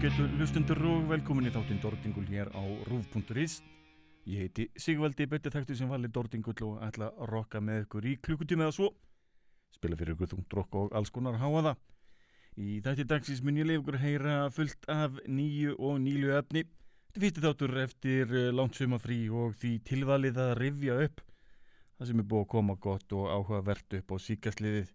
Ágætu hlustundur og velkomin í þáttinn Dordingul hér á rúf.is Ég heiti Sigvaldi, betið þekktu sem vali Dordingul og ætla að rokka með ykkur í klukkutíma eða svo. Spila fyrir ykkur þungt rokk og alls konar háaða Í þætti dagsins mun ég leif ykkur heyra fullt af nýju og nýlu efni. Þetta fyrsti þáttur eftir eh, langt sumafrí og því tilvalið að rifja upp Það sem er búið að koma gott og áhugavert upp á síkastliðið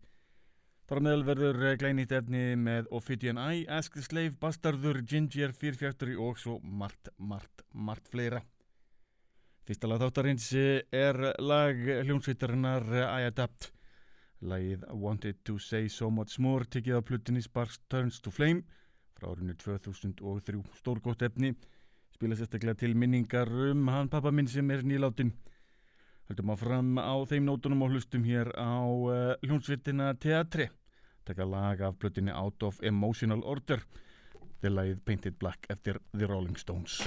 Þar meðal verður eh, glænýtt efni með Ophidian Eye, Ask the Slave, Bastardur, Ginger, Fear Factory og svo margt, margt, margt fleira. Fyrsta lag þáttarins eh, er lag hljómsveitarinnar eh, I Adapt. Lagið Wanted to Say So Much More tekið á plutinni Sparks Turns to Flame frá árinu 2003. Stórgótt efni, spila sérstaklega til minningar um hann pappa minn sem er nýláttinn. Höldum að fram á þeim nótunum og hlustum hér á uh, hljónsvittina Teatri. Tekka lag af blötinni Out of Emotional Order. Þeir lagið Painted Black eftir The Rolling Stones.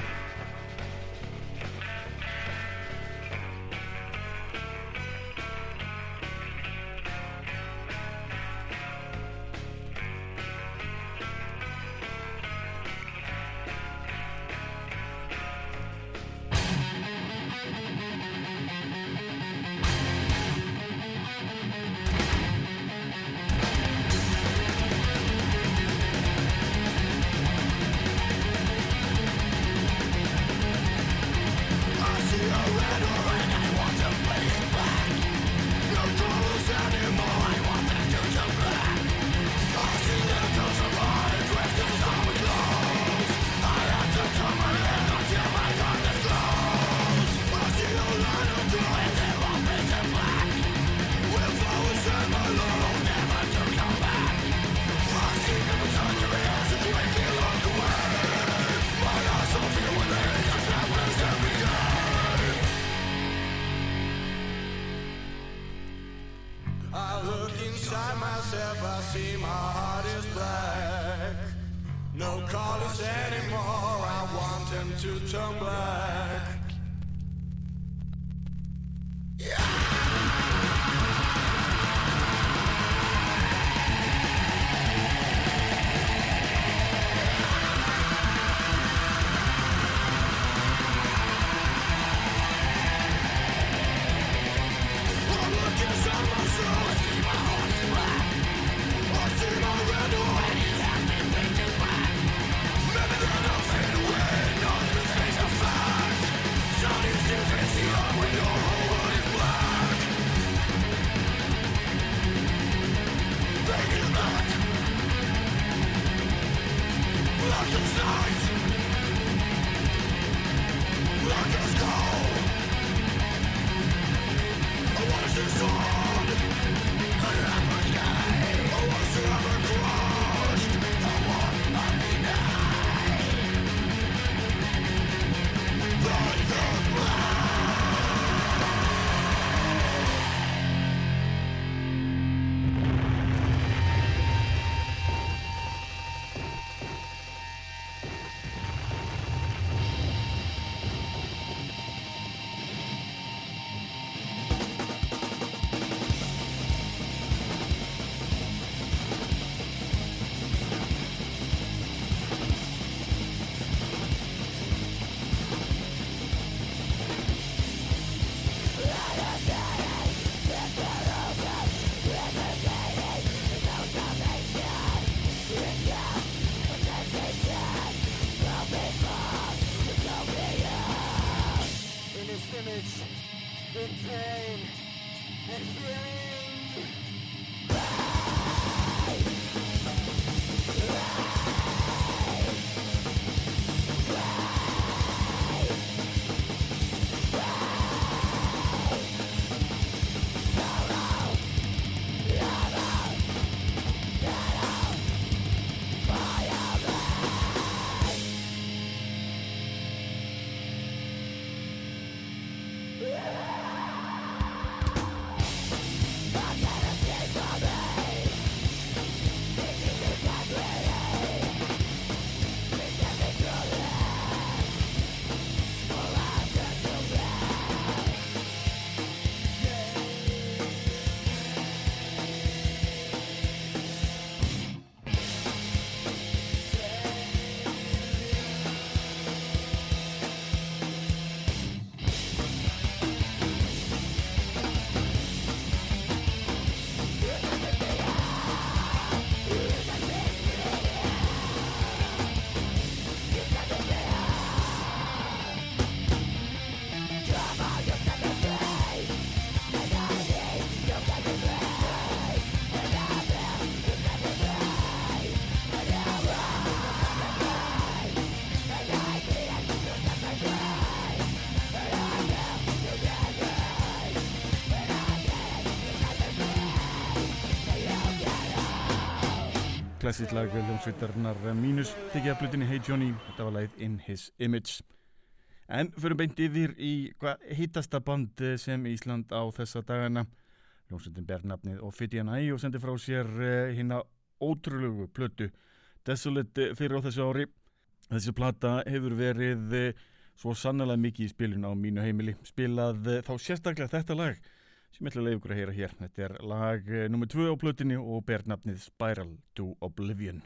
Klassísk lag hljómsveitarnar mínus tekið að blutinni Hey Johnny, þetta var lagið In His Image. En fyrir beint yfir í hvað hittasta band sem Ísland á þessa dagana. Hljómsveitin ber nafnið og hann æg og sendi frá sér hérna ótrúlegu plötu Desolate fyrir á þessu ári. Þessi plata hefur verið svo sannlega mikið í spilun á mínu heimili. Spilað þá sérstaklega þetta lag sem ég ætla að leiða ykkur að heyra hér. Þetta er lag nr. 2 á plötinni og ber nafnið Spiral to Oblivion.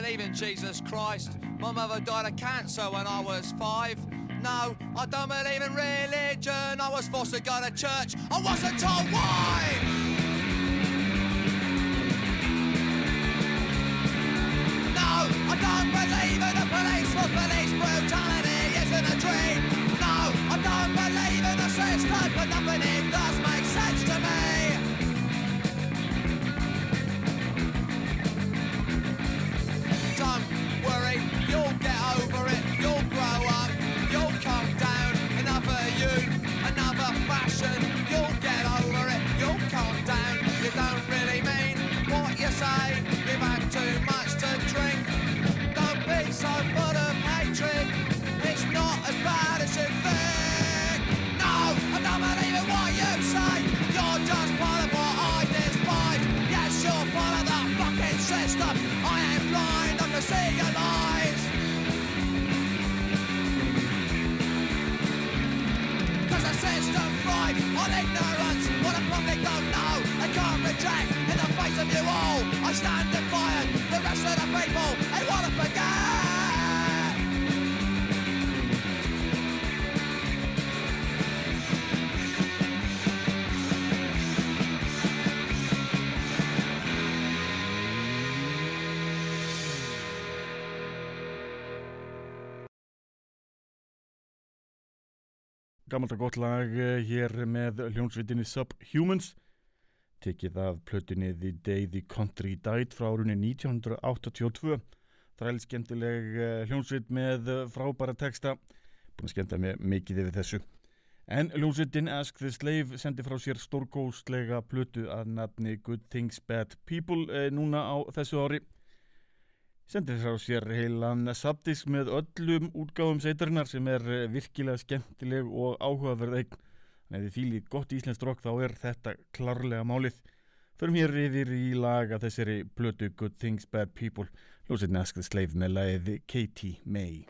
Believe in Jesus Christ. My mother died of cancer when I was five. No, I don't believe in religion. I was forced to go to church. I wasn't told why. No, I don't believe in the police for police brutality isn't a dream. gamalt og gott lag eh, hér með hljómsveitinni Subhumans. Tekið af plötinni The Day the Country Died frá árunni 1982 þræli skemmtileg hljómsveit með eh, frábæra texta. Búin að skemmta mig mikið yfir þessu. En hljómsveitin Ask the Slave sendi frá sér stórgóðslega plötu að nafni Good Things Bad People eh, núna á þessu ári sendir frá sér heilan saptisk með öllum útgáðum seitarinnar sem er eh, virkilega skemmtileg og áhugaverð eign. En ef því líkt gott íslenskt rock þá er þetta klarlega málið. Förum hér yfir í laga þessari blödu Good Things Bad People, lósitni askðið sleif með lagið Katie May.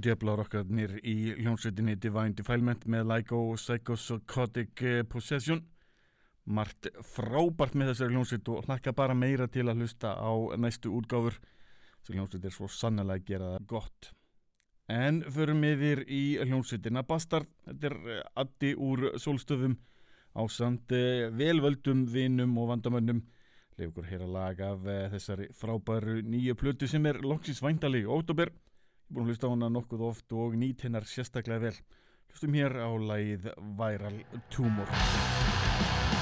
Djöflar okkarnir í hljómsveitinni Divine Defilement með LIGO Psychosocotic eh, Possession. Margt frábært með þessari hljómsveit og hlakka bara meira til að hlusta á næstu útgáfur. Þessi hljómsveit er svo sannlega að gera það gott. En förum yfir í hljómsveitina Bastard. Þetta er eh, addi úr sólstöfum á samt velvöldum vinum og vandamönnum. Leif ykkur heyra lag af eh, þessari frábæru nýju plötu sem er loksins væntalig óttúber Ég er búin að hlusta á hana nokkuð oft og nýt hennar sérstaklega vel. Hlustum hér á lægið Væral Tumor.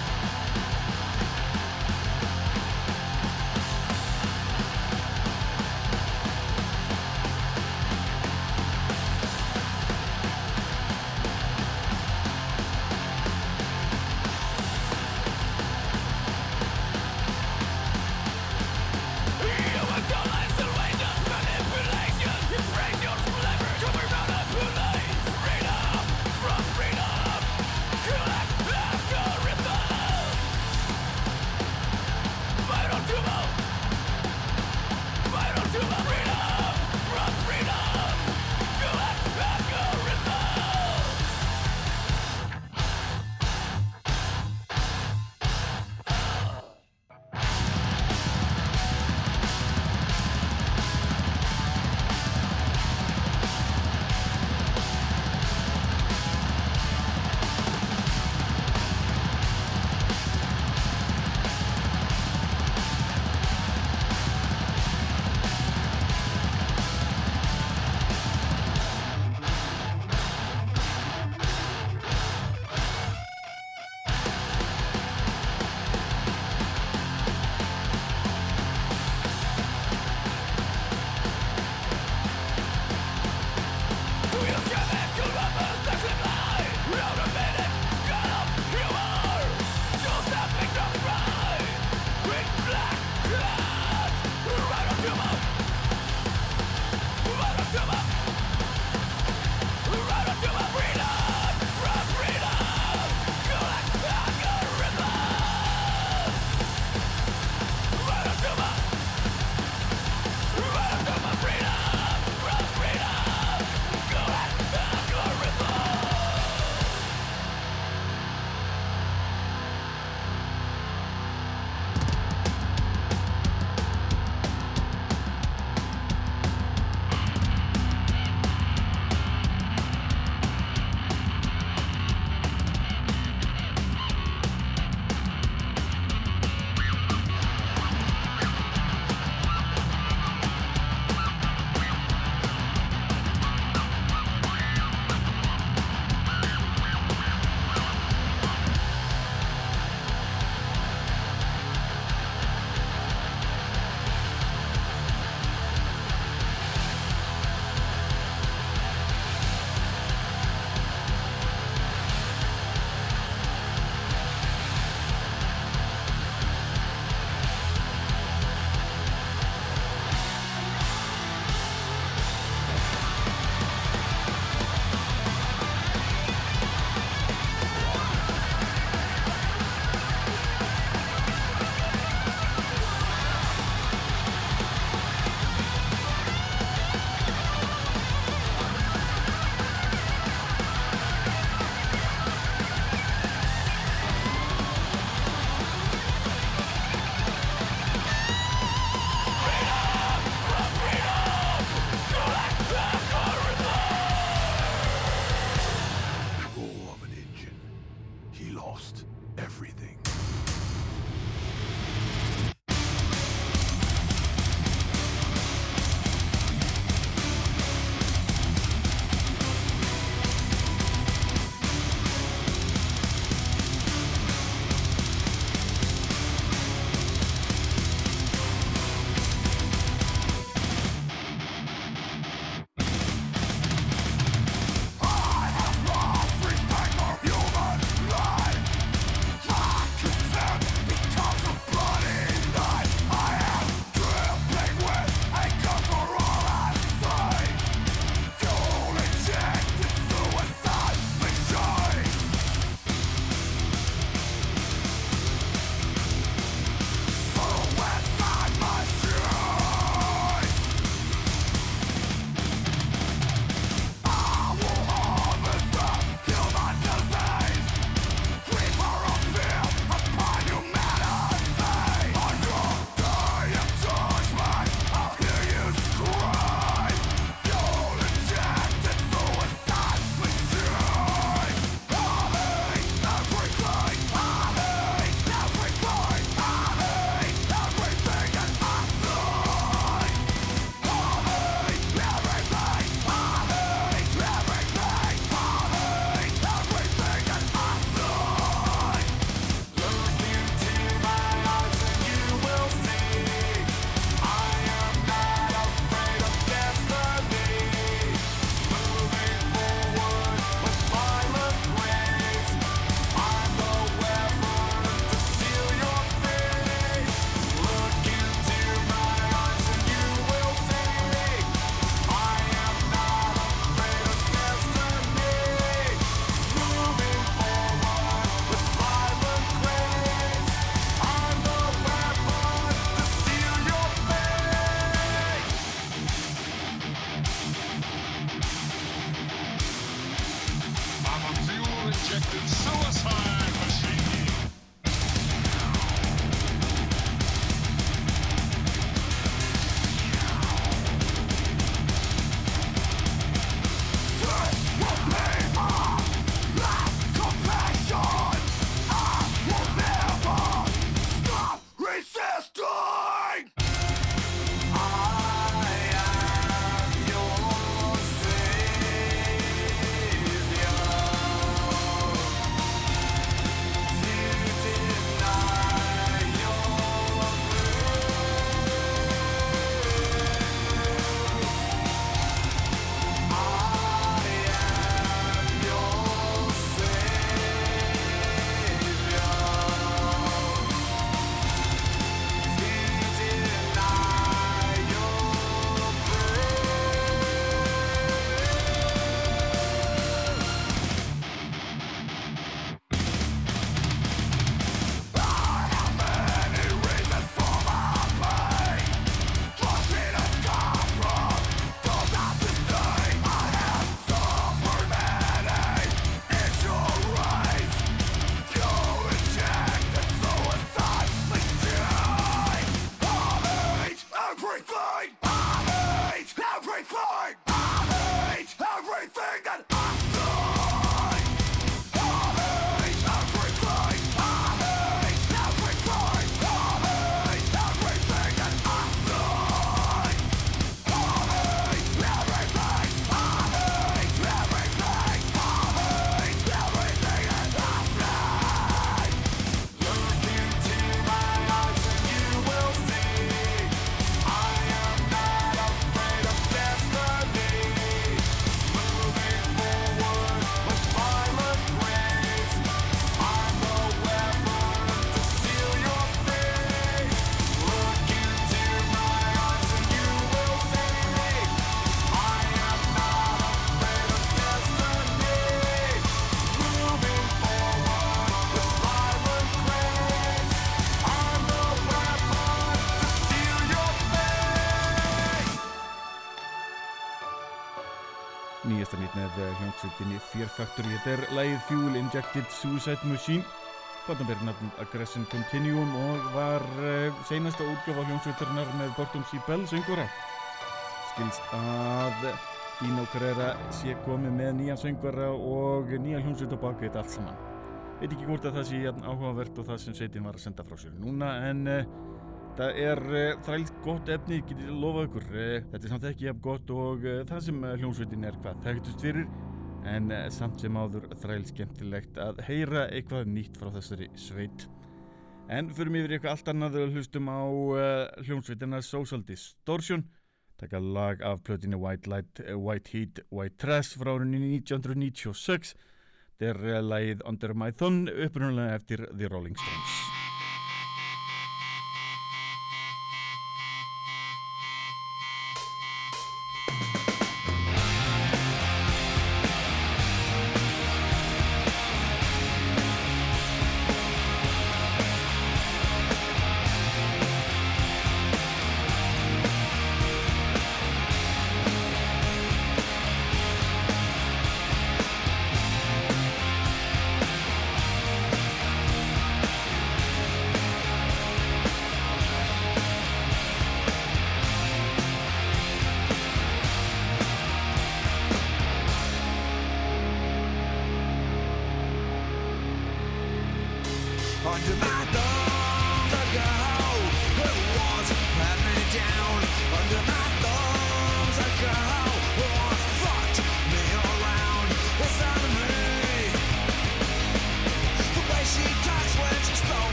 Eh, hljómsveitinni Fear Factory. Þetta er lagið Fuel Injected Suicide Machine. Platan ber nafn Aggression Continuum og var uh, seinasta útgjöf á hljómsveitarinnar með Borton C. Bell söngvara. Skilst að Dino Carrera sé komið með nýjan söngvara og nýja hljómsveit á baka þetta allt saman. Veit ekki hvort að það sé áhugavert og það sem sveitin var að senda frá sér núna en uh, Það er uh, þrælt gott efni, ég lofa ykkur. Uh, þetta er samt ekki jafn gott og uh, það sem hljómsveitin er hvað þekktust fyrir, en uh, samt sem áður þrælt skemmtilegt að heyra eitthvað nýtt frá þessari sveit. En fyrir mig í eitthvað allt annað og hlustum á uh, hljómsveitina Social Distortion, taka lag af plötinu White Light, uh, White Heat, White Trash frá árunni 1996. Þetta er lagið Under My Thumb, upprunalega eftir The Rolling Stones.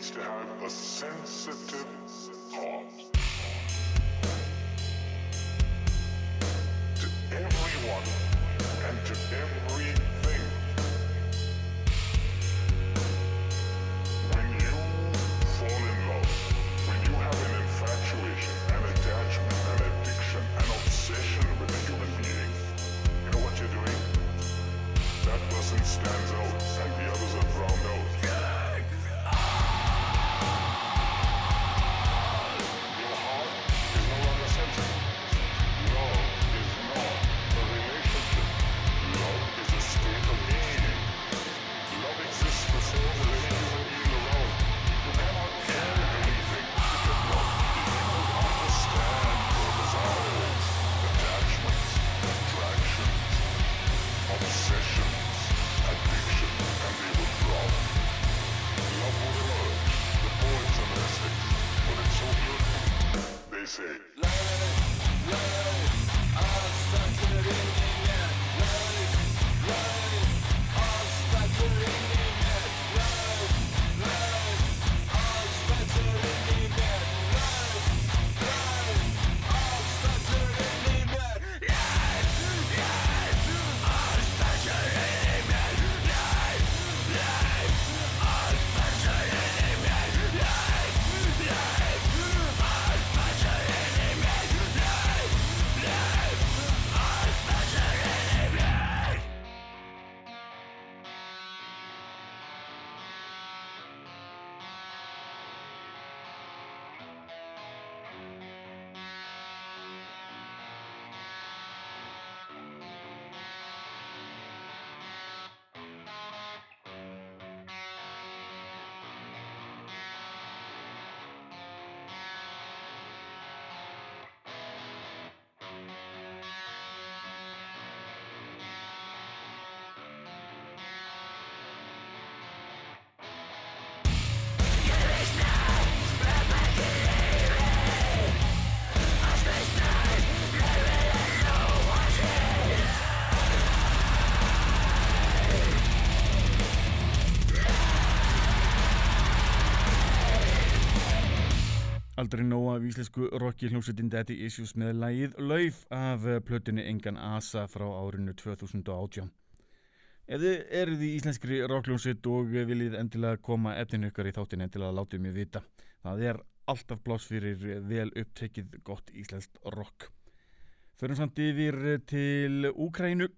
needs to have a sensitive Yeah. Aldrei nóa af íslensku rocki hljómsveitin Daddy Issues með lægið Lauf af eh, plötunni Engan Asa frá árinu 2018. Ef þið eruð í íslenskri rockljómsveit og viljið endilega koma eftir nökkar í þáttin endilega látið mér vita. Það er alltaf blás fyrir vel upptekið gott íslenskt rock. Förum samt yfir til Úkrænu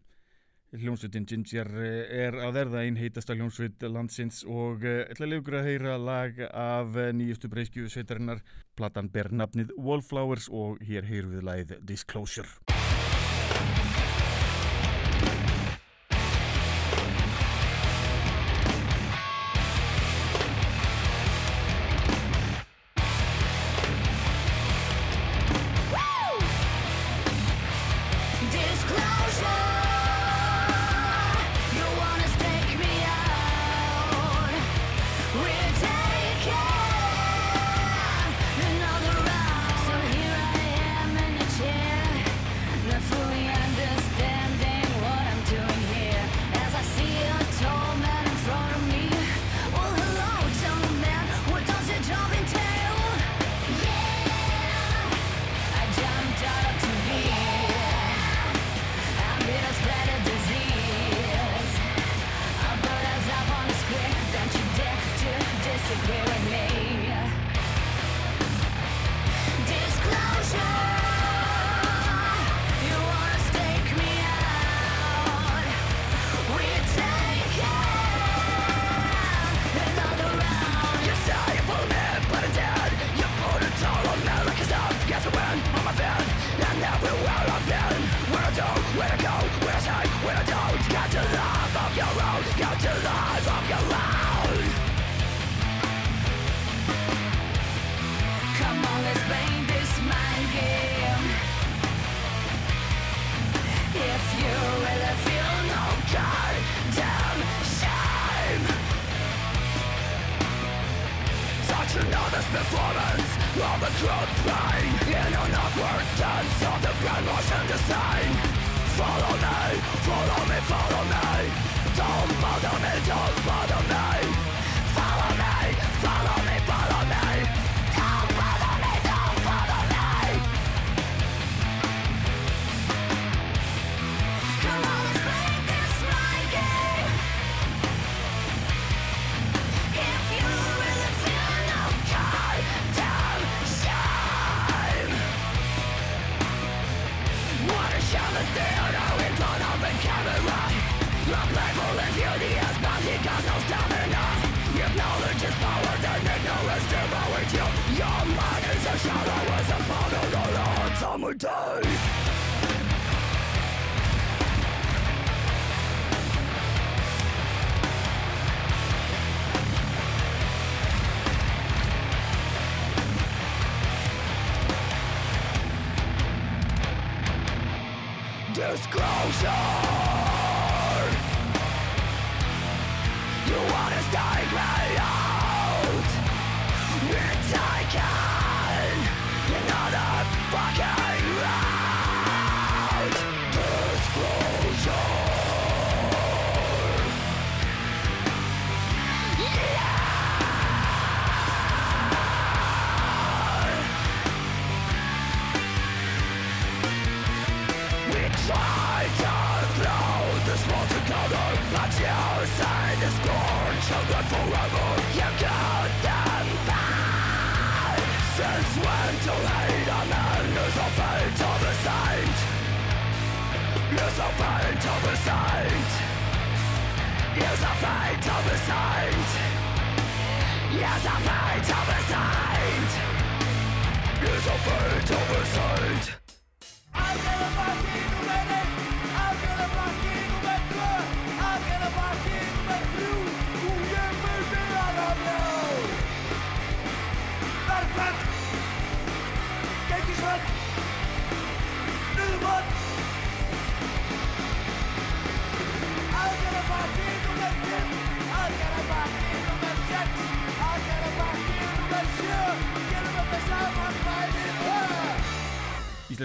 Hljómsveitin Ginger eh, er að verða einn heitasta hljómsveit landsins og eh, ætla leikur að heyra lag af eh, nýjustu breyskju sveitarinnar. Platan ber nafnið Wallflowers og hér heyr við lagið Disclosure.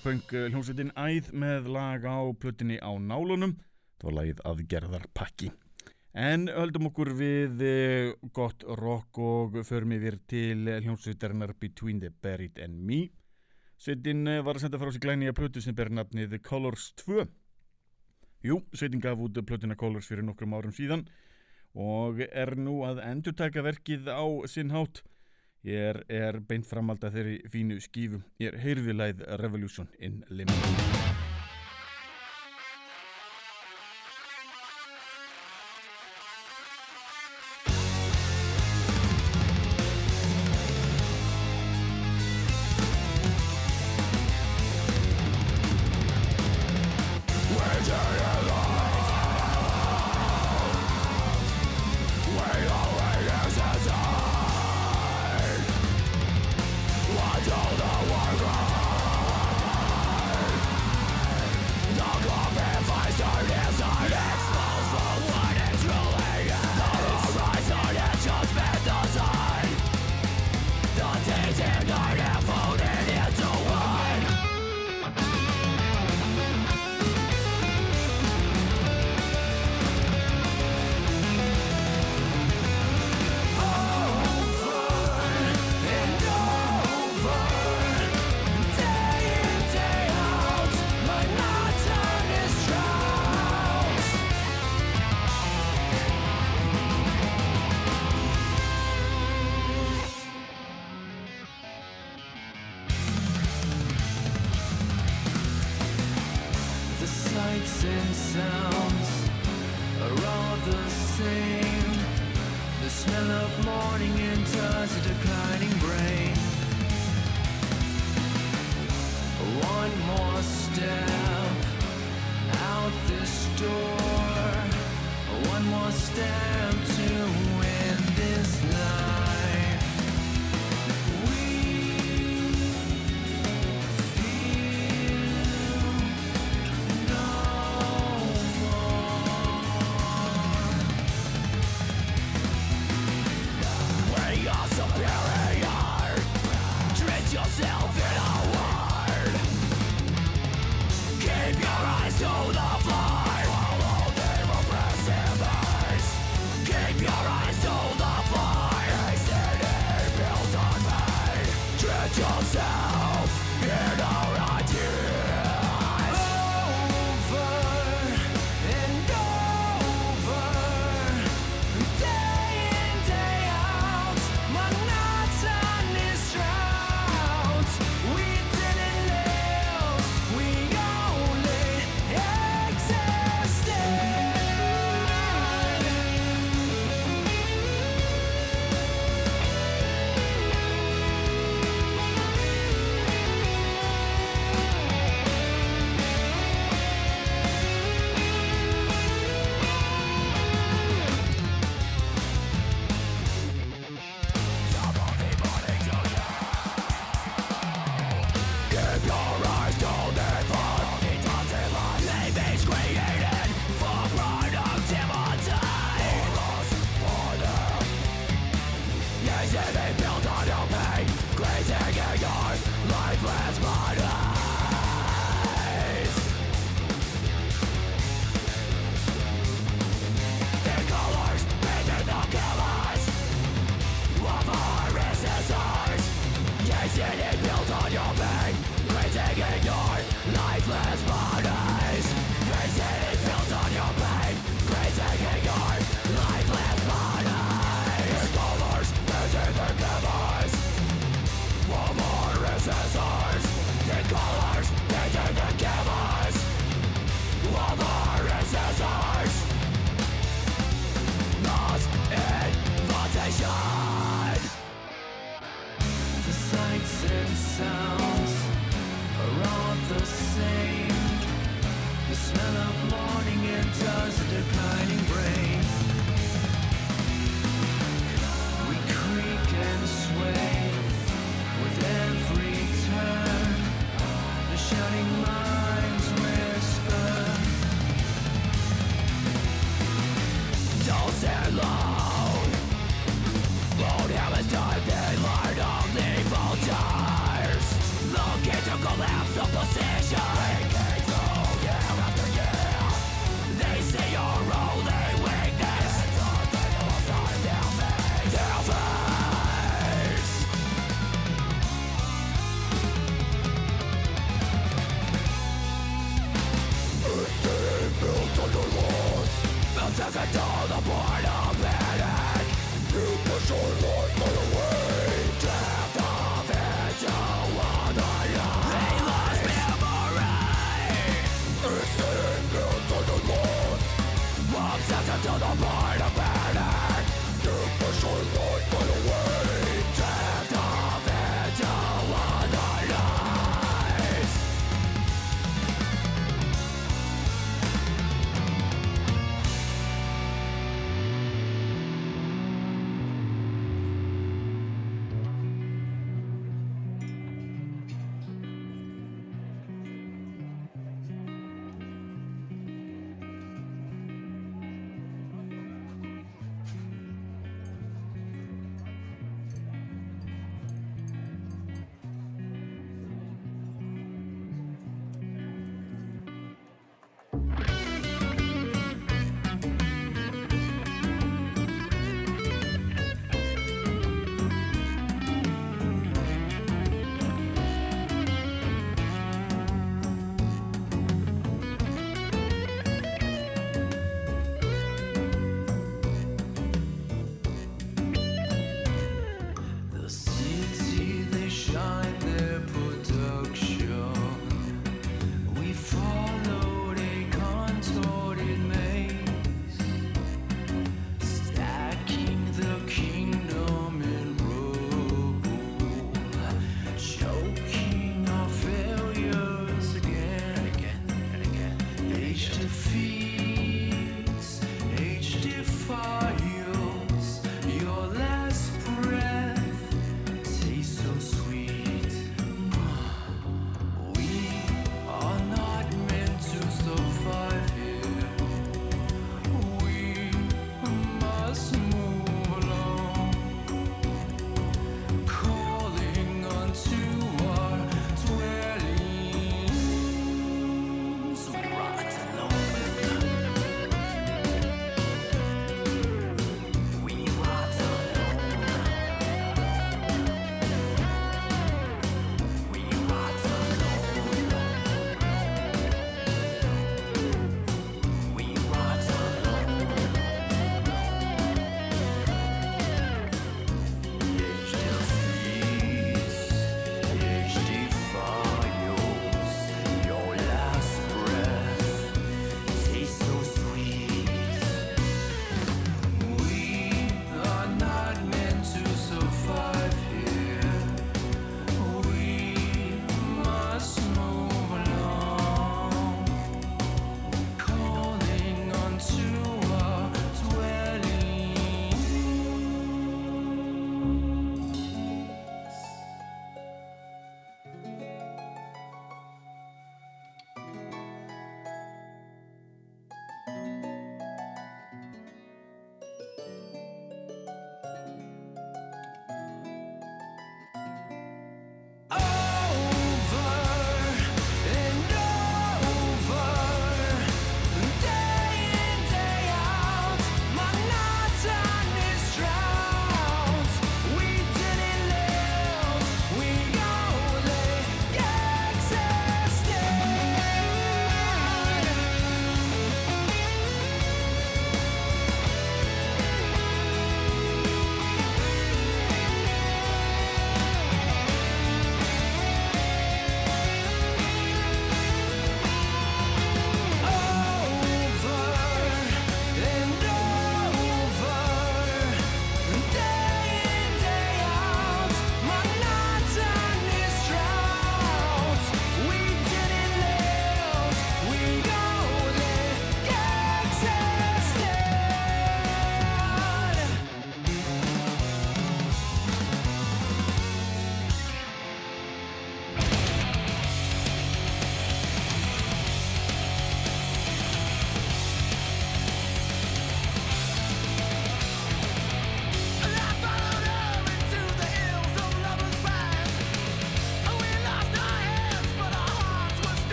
Punk eh, hljómsveitin Æð með lag á plötinni á nálunum. Það var lagið aðgerðar pakki en höldum okkur við eh, gott rock og förum yfir til hljómsveitarinnar Between the Buried and Me. Sveitin eh, var að senda frá sig glæni að plötu sem ber nafnið Colors 2 Jú, sveitin gaf út plötuna Colors fyrir nokkrum árum síðan og er nú að endurtaka verkið á sinn hátt Ég er, er beint framald að þeirri fínu skífu. Ég er heyrðilæð Revolution in Limbo.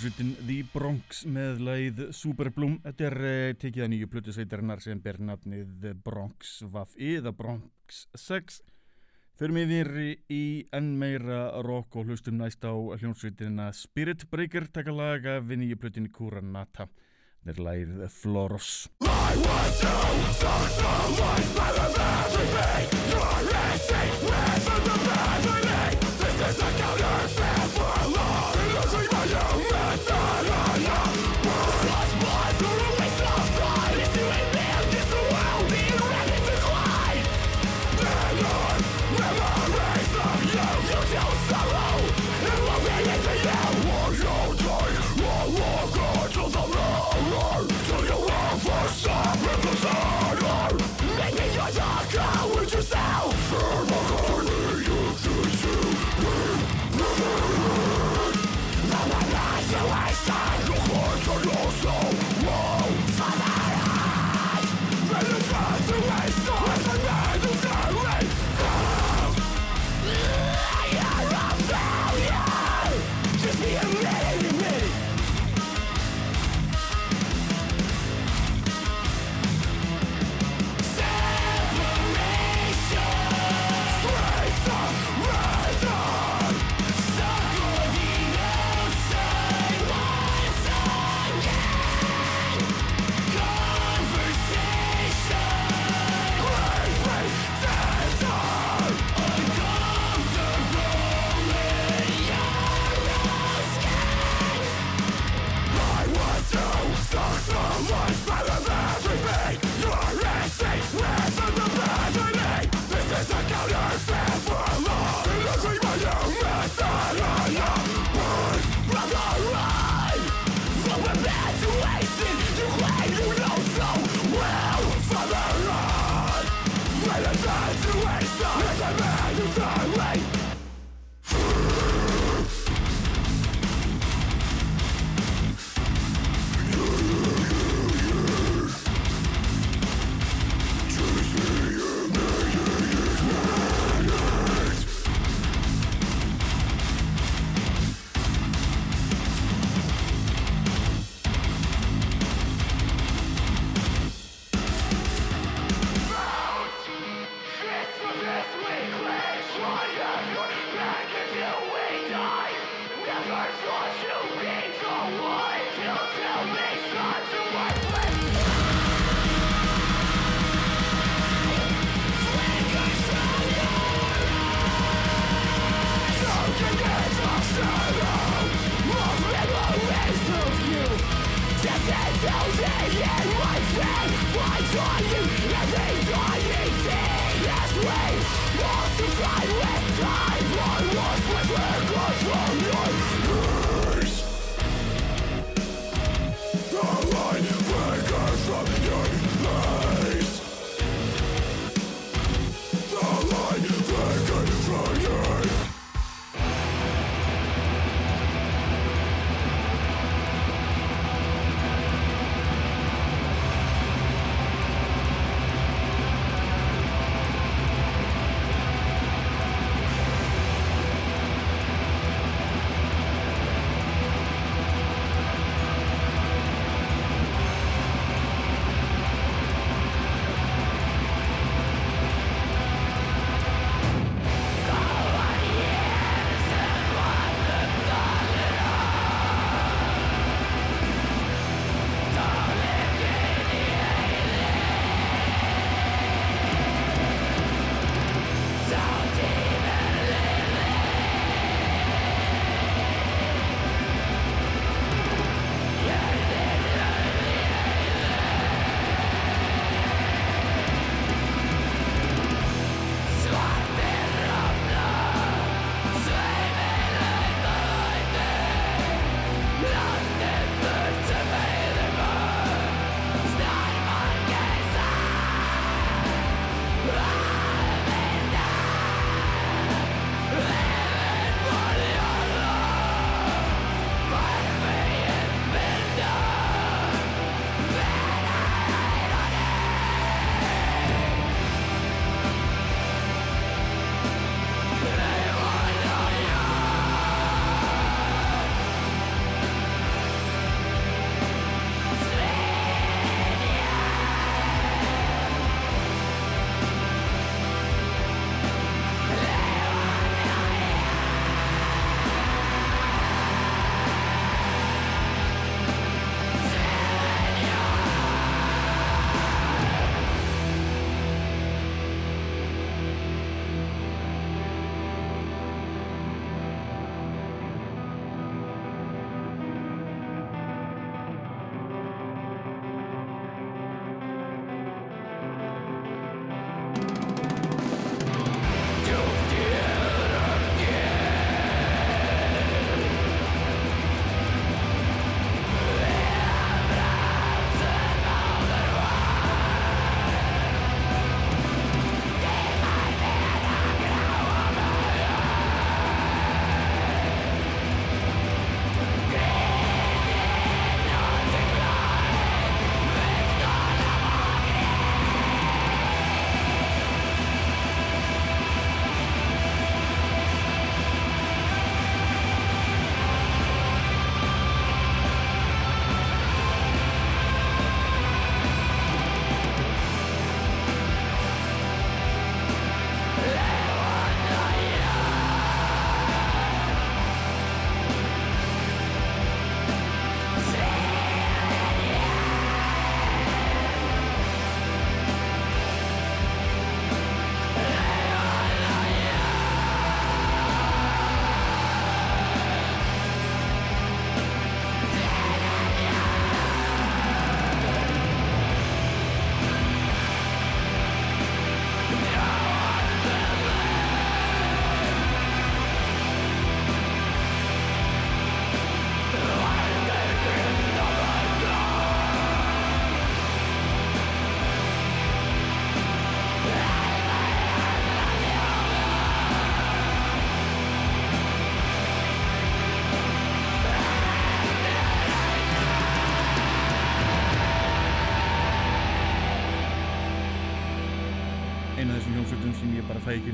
Hljómsveitin The Bronx með lagið Superbloom. Þetta er uh, tekið að nýju plötu sveitarinnar sem ber nafnið The Bronx Vaff-I, The Bronx 6. Förum yfir í enn meira rock og hlustum næst á hljómsveitina Spirit Breaker taka laga við nýju plötinu Kuranata. Þetta er lagið Floros. hljómsveitum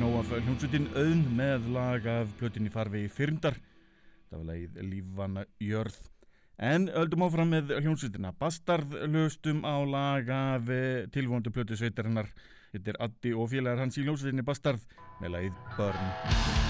ég bara fæ ekki nóg af hljómsveitin auðn með lag af plötinni farvegi fyrndar. Það var lagið Lífanna Jörð. En öldum áfram með hljómsveitina. Bastard löstum á lag af tilvondu plötu sveitarinnar. Þetta er Addi og félagar hans í hljómsveitinni Bastard með lagið Burn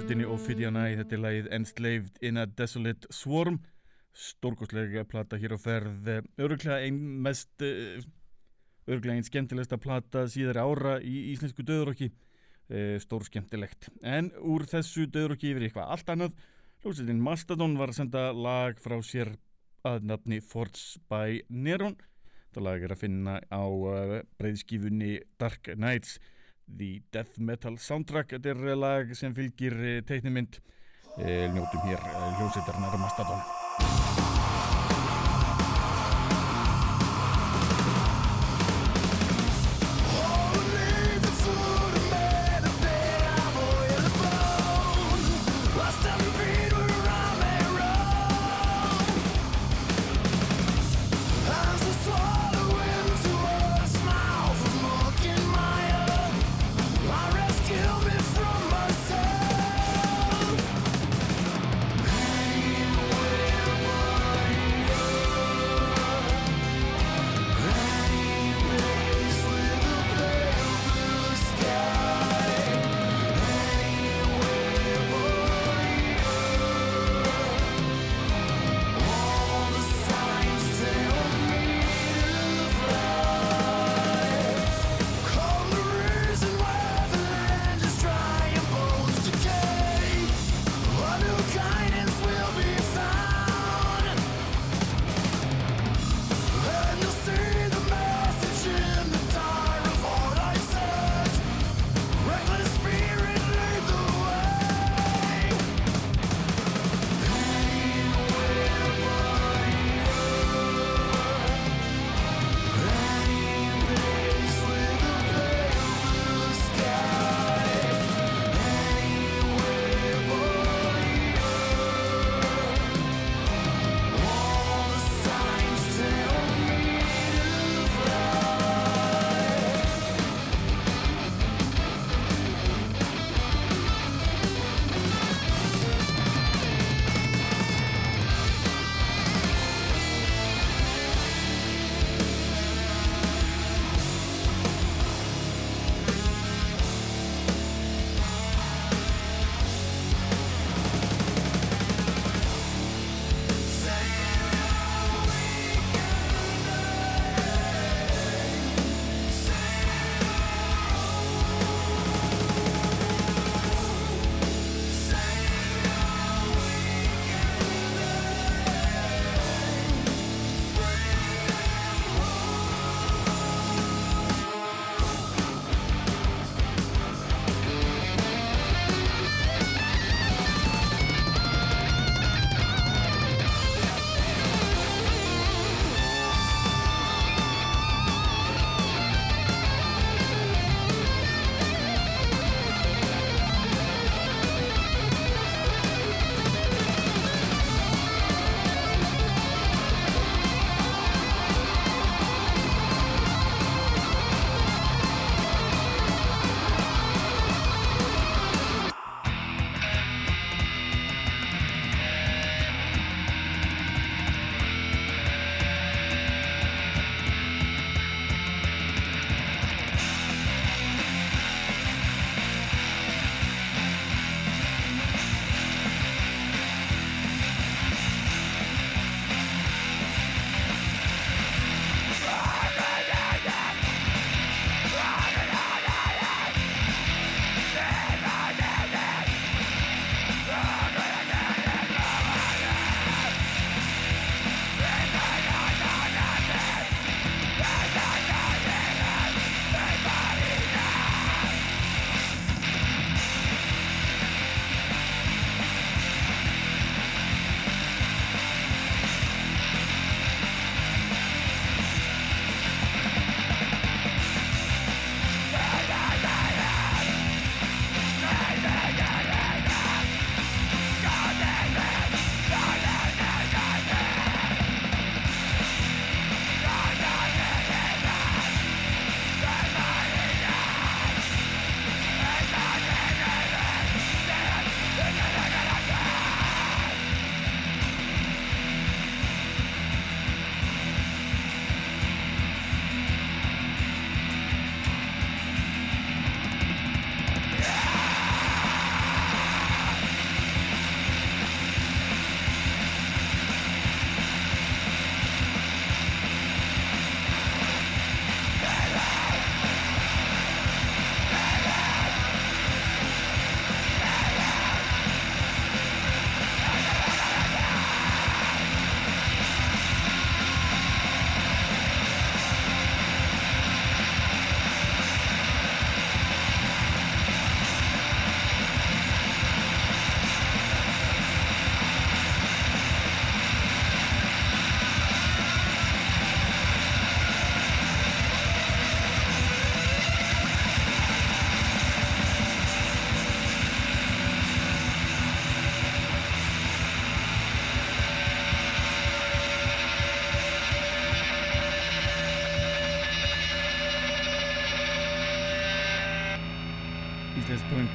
með hljómsveitinni Ophidian Eye, þetta er lagið Enslaved in a Desolate Swarm. Stórkostlega plata hér á ferð öruglega ein mest öruglega ein skemmtilegsta plata síðari ára í íslensku döðurokki stór skemmtilegt. En úr þessu döðurokki yfir eitthvað allt annað. Hljómsveitin Mastodon var að senda lag frá sér að nafni Forts by Neron. Þetta lag er að finna á breyðskifunni Dark Knights The Death Metal Soundtrack. Þetta er lag sem fylgir uh, teiknimynd. Uh, njótum hér uh, hljómsveitarnar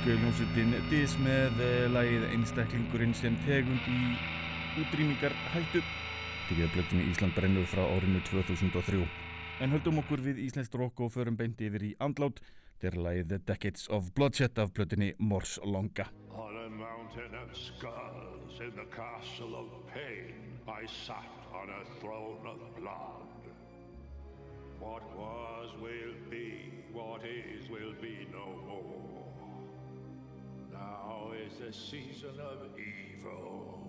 hljómsveitin Dis með eh, lagið Einstaklingurinn sem tegund í útrýmingar hættu. Tekið að blöttinni Ísland brennur frá árinu 2003 en höldum okkur við íslenskt rock og förum beint yfir í andlát. Þetta er lagið The Decades of Bloodshed af blöttinni Mors Longa. On a mountain of skulls in the castle of pain, I sat on a throne of blood. What was will be, what is will be no is a season of evil.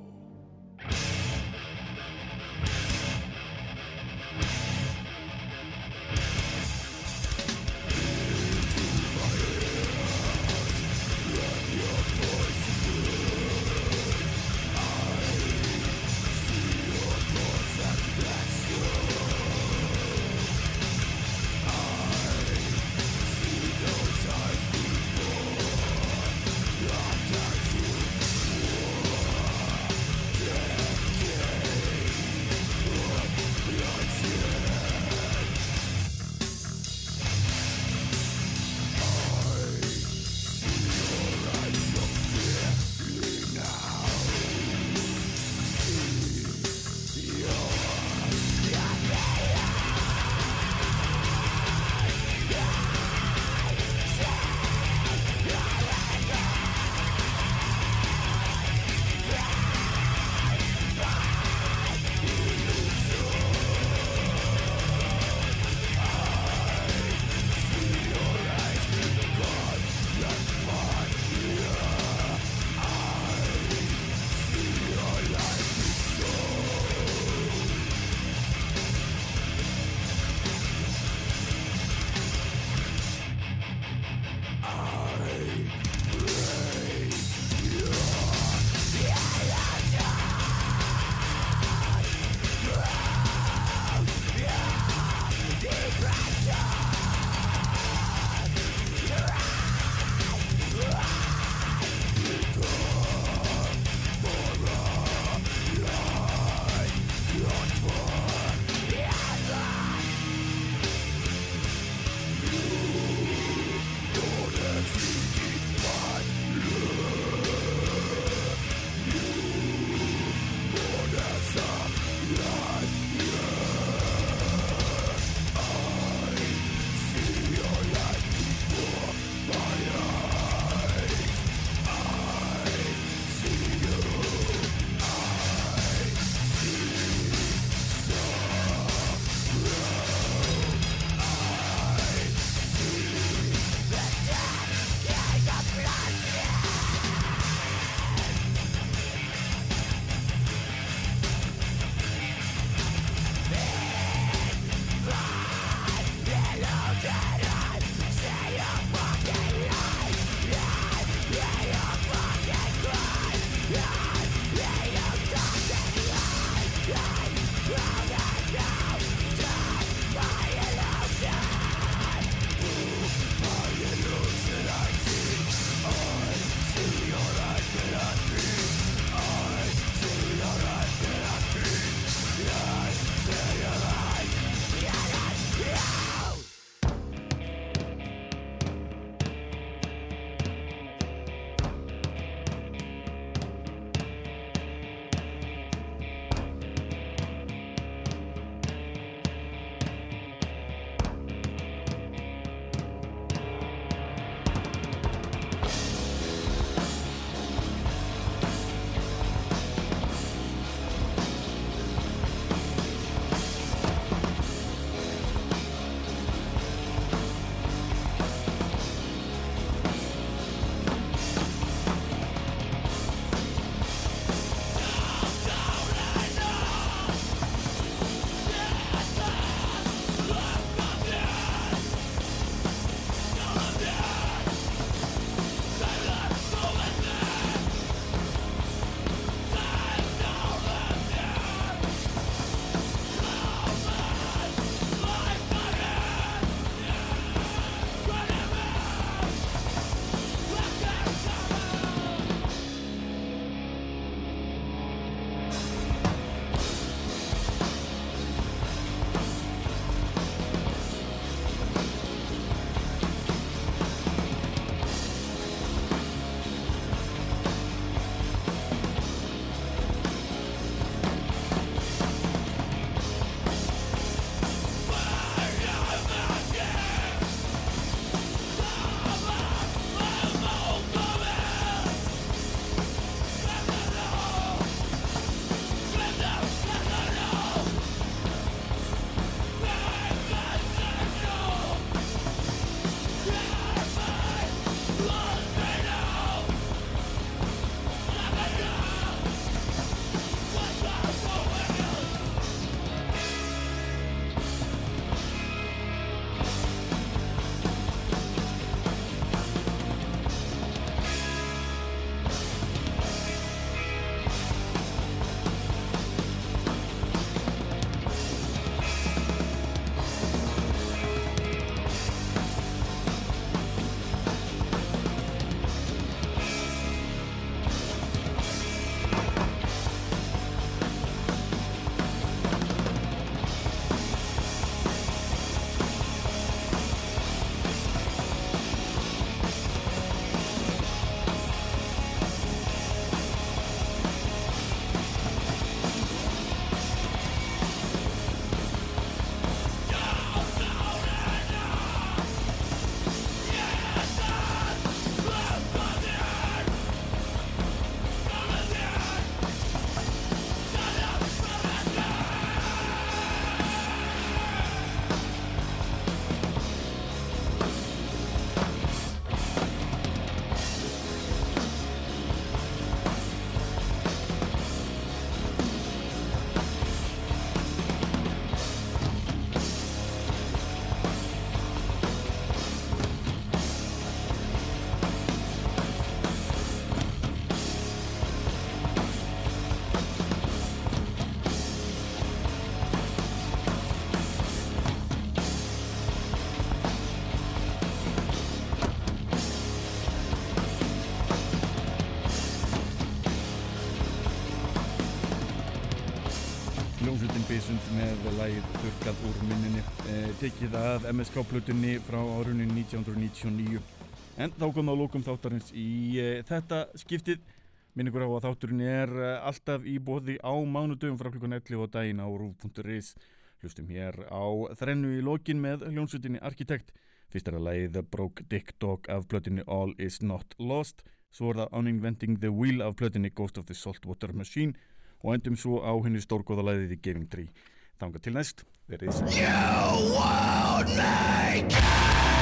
Trísund með lagið Þurkað úr minninni eh, tekið að MSK-plutunni frá árunni 1999 en þá kom það að lókum þáttarins í eh, þetta skiptið. Minningur á að þátturinn er eh, alltaf í bóði á mánudöfum frá klukkan 11 og daginn á rúf.is hlustum hér á þrennu í lokin með hljónsutinni Arkitekt. Fyrst er að lagið The Broke Dick Dog af plötinni All Is Not Lost. Svo er það Uninventing the Wheel af plötinni Ghost of the Saltwater Machine og endum svo á henni stórgóða lagið í Giving Tree þanga til næst, verið þess Forever